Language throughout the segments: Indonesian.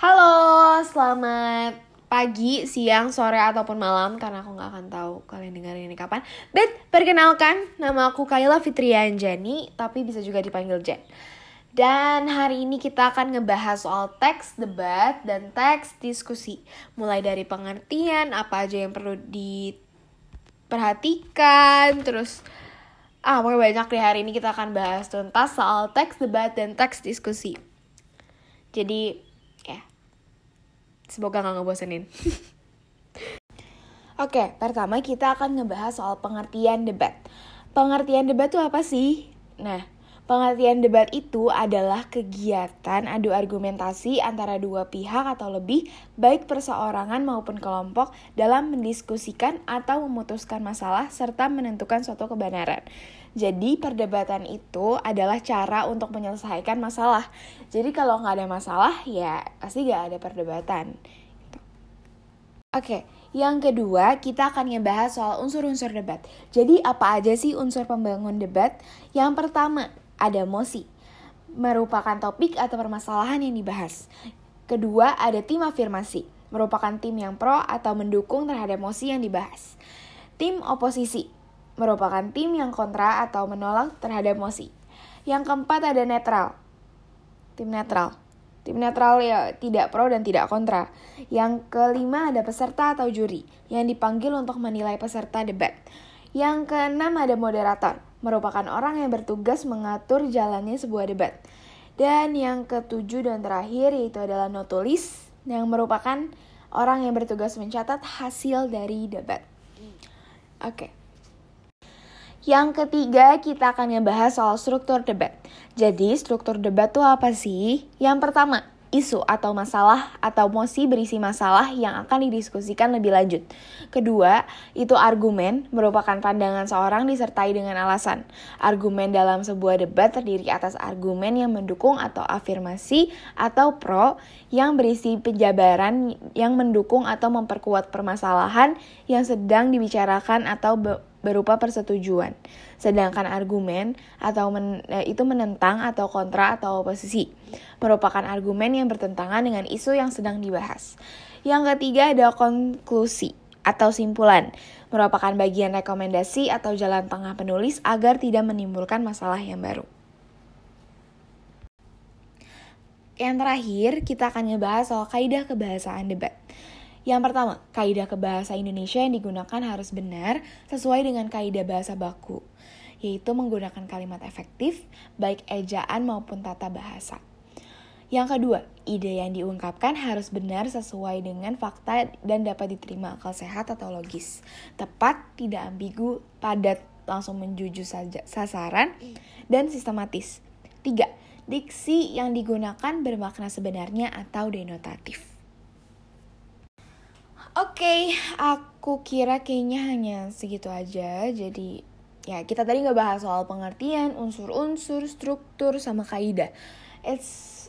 Halo, selamat pagi, siang, sore, ataupun malam Karena aku gak akan tahu kalian dengerin ini kapan. But, perkenalkan, nama aku Kayla Fitrianjani Tapi bisa juga dipanggil Jen. Dan hari ini kita akan ngebahas soal teks debat dan teks diskusi. Mulai dari pengertian, apa aja yang perlu diperhatikan Terus Ah, pokoknya banyak deh hari ini kita akan bahas tuntas soal teks debat dan teks diskusi. Jadi, semoga gak ngebosenin. Oke, pertama kita akan ngebahas soal pengertian debat. Pengertian debat itu apa sih? Nah, Pengertian debat itu adalah kegiatan adu argumentasi antara dua pihak atau lebih, baik perseorangan maupun kelompok, dalam mendiskusikan atau memutuskan masalah serta menentukan suatu kebenaran. Jadi perdebatan itu adalah cara untuk menyelesaikan masalah. Jadi kalau nggak ada masalah, ya pasti nggak ada perdebatan. Oke, yang kedua kita akan ngebahas soal unsur-unsur debat. Jadi apa aja sih unsur pembangun debat? Yang pertama, ada mosi, merupakan topik atau permasalahan yang dibahas. Kedua, ada tim afirmasi, merupakan tim yang pro atau mendukung terhadap mosi yang dibahas. Tim oposisi, merupakan tim yang kontra atau menolak terhadap mosi. Yang keempat ada netral, tim netral. Tim netral ya tidak pro dan tidak kontra. Yang kelima ada peserta atau juri yang dipanggil untuk menilai peserta debat. Yang keenam ada moderator, merupakan orang yang bertugas mengatur jalannya sebuah debat. Dan yang ketujuh dan terakhir yaitu adalah notulis yang merupakan orang yang bertugas mencatat hasil dari debat. Oke. Okay. Yang ketiga, kita akan ngebahas soal struktur debat. Jadi, struktur debat itu apa sih? Yang pertama, isu atau masalah atau mosi berisi masalah yang akan didiskusikan lebih lanjut. Kedua, itu argumen merupakan pandangan seorang disertai dengan alasan. Argumen dalam sebuah debat terdiri atas argumen yang mendukung atau afirmasi atau pro yang berisi penjabaran yang mendukung atau memperkuat permasalahan yang sedang dibicarakan atau berupa persetujuan. Sedangkan argumen atau men, e, itu menentang atau kontra atau oposisi merupakan argumen yang bertentangan dengan isu yang sedang dibahas. Yang ketiga ada konklusi atau simpulan, merupakan bagian rekomendasi atau jalan tengah penulis agar tidak menimbulkan masalah yang baru. Yang terakhir, kita akan ngebahas soal kaidah kebahasaan debat. Yang pertama, kaidah kebahasa Indonesia yang digunakan harus benar sesuai dengan kaidah bahasa baku, yaitu menggunakan kalimat efektif, baik ejaan maupun tata bahasa. Yang kedua, ide yang diungkapkan harus benar sesuai dengan fakta dan dapat diterima akal sehat atau logis. Tepat, tidak ambigu, padat, langsung menjuju sasaran, dan sistematis. Tiga, diksi yang digunakan bermakna sebenarnya atau denotatif. Oke, okay, aku kira kayaknya hanya segitu aja. Jadi ya kita tadi nggak bahas soal pengertian, unsur-unsur, struktur, sama kaidah. It's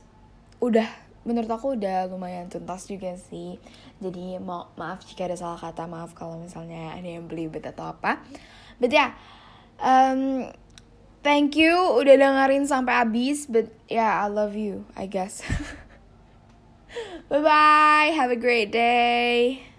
udah menurut aku udah lumayan tuntas juga sih. Jadi mau maaf jika ada salah kata, maaf kalau misalnya ada yang belibet atau apa. But ya, yeah, um, thank you udah dengerin sampai habis. But yeah, I love you, I guess. bye bye, have a great day.